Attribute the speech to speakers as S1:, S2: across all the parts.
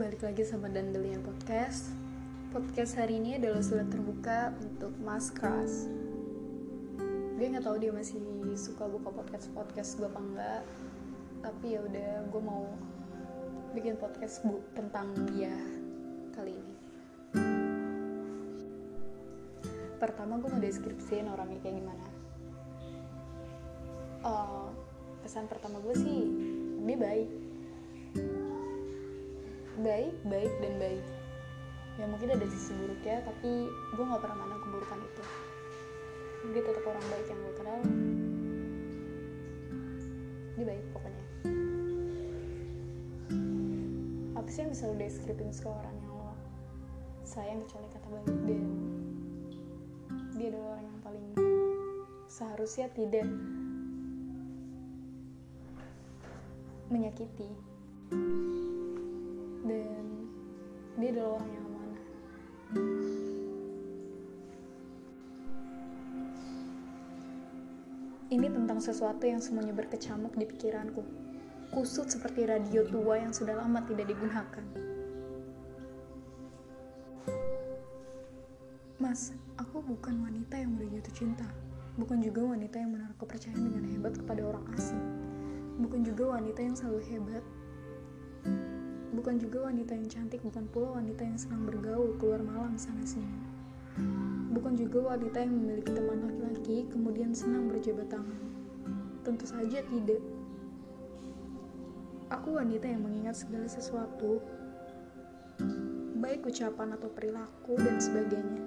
S1: balik lagi sama Dandelian Podcast. Podcast hari ini adalah surat terbuka untuk Mas Kras. Gue gak tahu dia masih suka buka podcast-podcast gue apa enggak Tapi ya udah gue mau bikin podcast bu tentang dia kali ini. Pertama gue mau deskripsiin orangnya kayak gimana. Uh, Pesan pertama gue sih dia baik baik baik dan baik. Ya mungkin ada sisi buruknya tapi gue nggak pernah mana keburukan itu. Dia tetap orang baik yang gue kenal. Dia baik pokoknya. Apa sih yang bisa lo deskripsiin ke orang yang lo sayang kecuali kata baik? Dan dia adalah orang yang paling seharusnya tidak menyakiti tentang sesuatu yang semuanya berkecamuk di pikiranku. Kusut seperti radio tua yang sudah lama tidak digunakan. Mas, aku bukan wanita yang mudah jatuh cinta. Bukan juga wanita yang menaruh kepercayaan dengan hebat kepada orang asing. Bukan juga wanita yang selalu hebat. Bukan juga wanita yang cantik, bukan pula wanita yang senang bergaul keluar malam sana sini. Bukan juga wanita yang memiliki teman laki-laki kemudian senang berjabat tangan. Tentu saja tidak. Aku wanita yang mengingat segala sesuatu, baik ucapan atau perilaku dan sebagainya.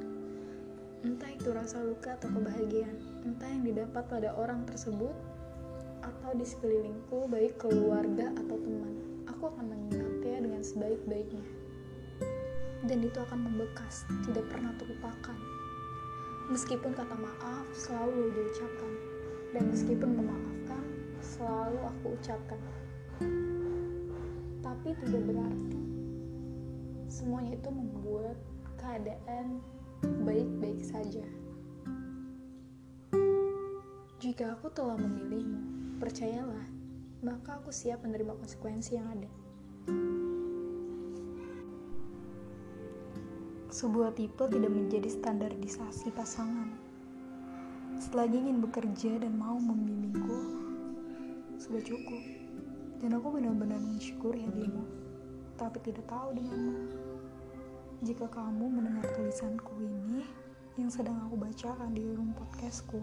S1: Entah itu rasa luka atau kebahagiaan, entah yang didapat pada orang tersebut atau di sekelilingku, baik keluarga atau teman. Aku akan mengingatnya dengan sebaik-baiknya. Dan itu akan membekas, tidak pernah terlupakan. Meskipun kata maaf selalu diucapkan, dan meskipun memaafkan selalu aku ucapkan. Tapi tidak berarti semuanya itu membuat keadaan baik-baik saja. Jika aku telah memilihmu, percayalah, maka aku siap menerima konsekuensi yang ada. Sebuah tipe tidak menjadi standarisasi pasangan. Selagi ingin bekerja dan mau membimbingku, sudah cukup. Dan aku benar-benar mensyukuri hadirmu, tapi tidak tahu denganmu. Jika kamu mendengar tulisanku ini yang sedang aku bacakan di room podcastku,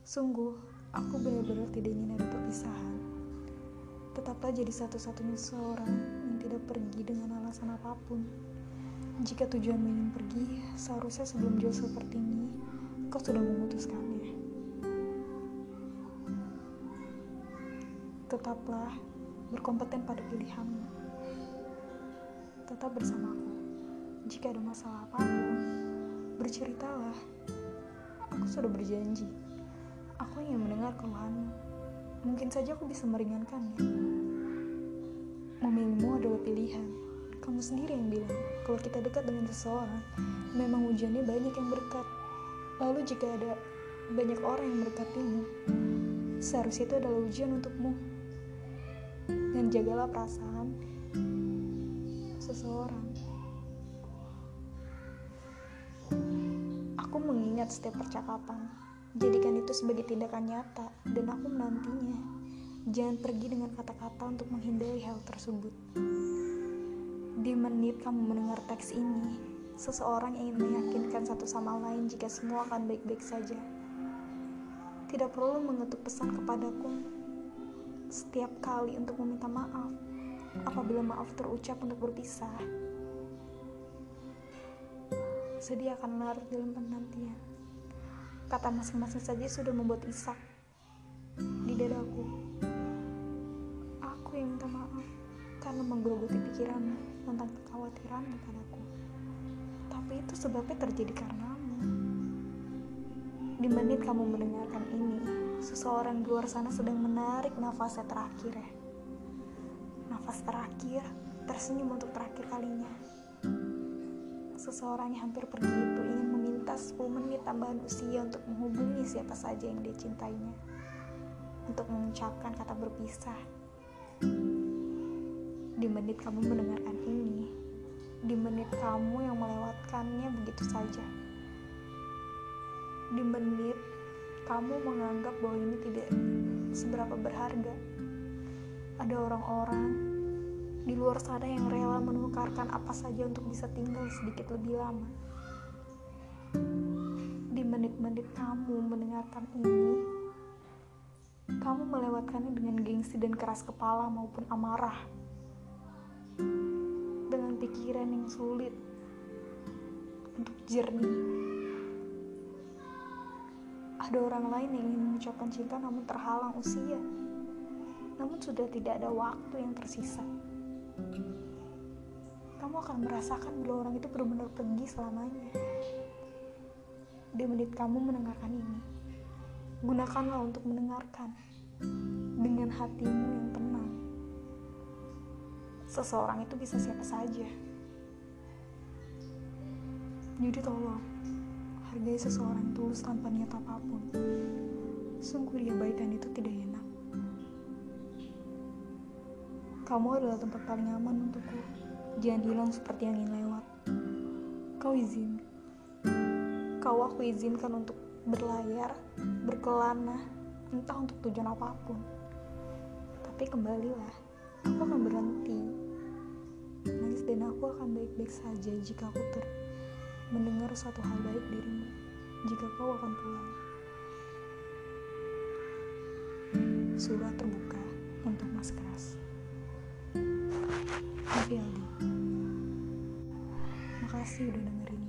S1: sungguh aku benar-benar tidak ingin ada perpisahan. Tetaplah jadi satu-satunya seorang yang tidak pergi dengan alasan apa pun. Jika tujuanmu ingin pergi, seharusnya sebelum jauh seperti ini, kau sudah memutuskannya. Tetaplah berkompeten pada pilihanmu. Tetap bersamaku. Jika ada masalah apa pun, berceritalah. Aku sudah berjanji. Aku ingin mendengar keluhanmu. Mungkin saja aku bisa meringankannya. Memilihmu adalah pilihan kamu sendiri yang bilang kalau kita dekat dengan seseorang memang hujannya banyak yang berkat lalu jika ada banyak orang yang mendekatimu seharusnya itu adalah ujian untukmu. Dan jagalah perasaan seseorang. Aku mengingat setiap percakapan. Jadikan itu sebagai tindakan nyata dan aku menantinya. Jangan pergi dengan kata-kata untuk menghindari hal tersebut. Di menit kamu mendengar teks ini, seseorang ingin meyakinkan satu sama lain jika semua akan baik-baik saja. Tidak perlu mengetuk pesan kepadaku setiap kali untuk meminta maaf apabila maaf terucap untuk berpisah. Sedih akan larut dalam penantian. Kata masing-masing saja sudah membuat isak di dadaku. Aku yang minta maaf karena menggerogoti pikiranmu tentang kekhawatiran padaku. Tapi itu sebabnya terjadi karenamu. Di menit kamu mendengarkan ini, seseorang di luar sana sedang menarik nafasnya terakhir ya. Nafas terakhir, tersenyum untuk terakhir kalinya. Seseorang yang hampir pergi itu ingin meminta 10 menit tambahan usia untuk menghubungi siapa saja yang dia cintainya. Untuk mengucapkan kata berpisah Di menit kamu mendengarkan ini, di menit kamu yang melewatkannya begitu saja. Di menit kamu menganggap bahwa ini tidak seberapa berharga. Ada orang-orang di luar sana yang rela menukarkan apa saja untuk bisa tinggal sedikit lebih lama. Di menit-menit kamu mendengarkan ini, kamu melewatkannya dengan gengsi dan keras kepala maupun amarah. Pikiran yang sulit untuk jernih. Ada orang lain yang ingin mengucapkan cinta namun terhalang usia. Namun sudah tidak ada waktu yang tersisa. Kamu akan merasakan bila orang itu benar-benar pergi selamanya. Di menit kamu mendengarkan ini, gunakanlah untuk mendengarkan dengan hatimu yang tenang. Seseorang itu bisa siapa saja. Jadi tolong, hargai seseorang tulus tanpa niat apa pun. Sungguh dia baikan itu tidak enak. Kamu adalah tempat paling aman untukku. Jangan hilang seperti angin lewat. Kau izin. Kau aku izinkan untuk berlayar, berkelana, entah untuk tujuan apa pun. Tapi kembalilah, aku akan berhenti. Dan aku akan baik-baik saja jika aku ter mendengar suatu hal baik darimu. Jika kau akan pulang. Surat terbuka untuk Mas Keras. Tapi Aldi, makasih udah dengerin.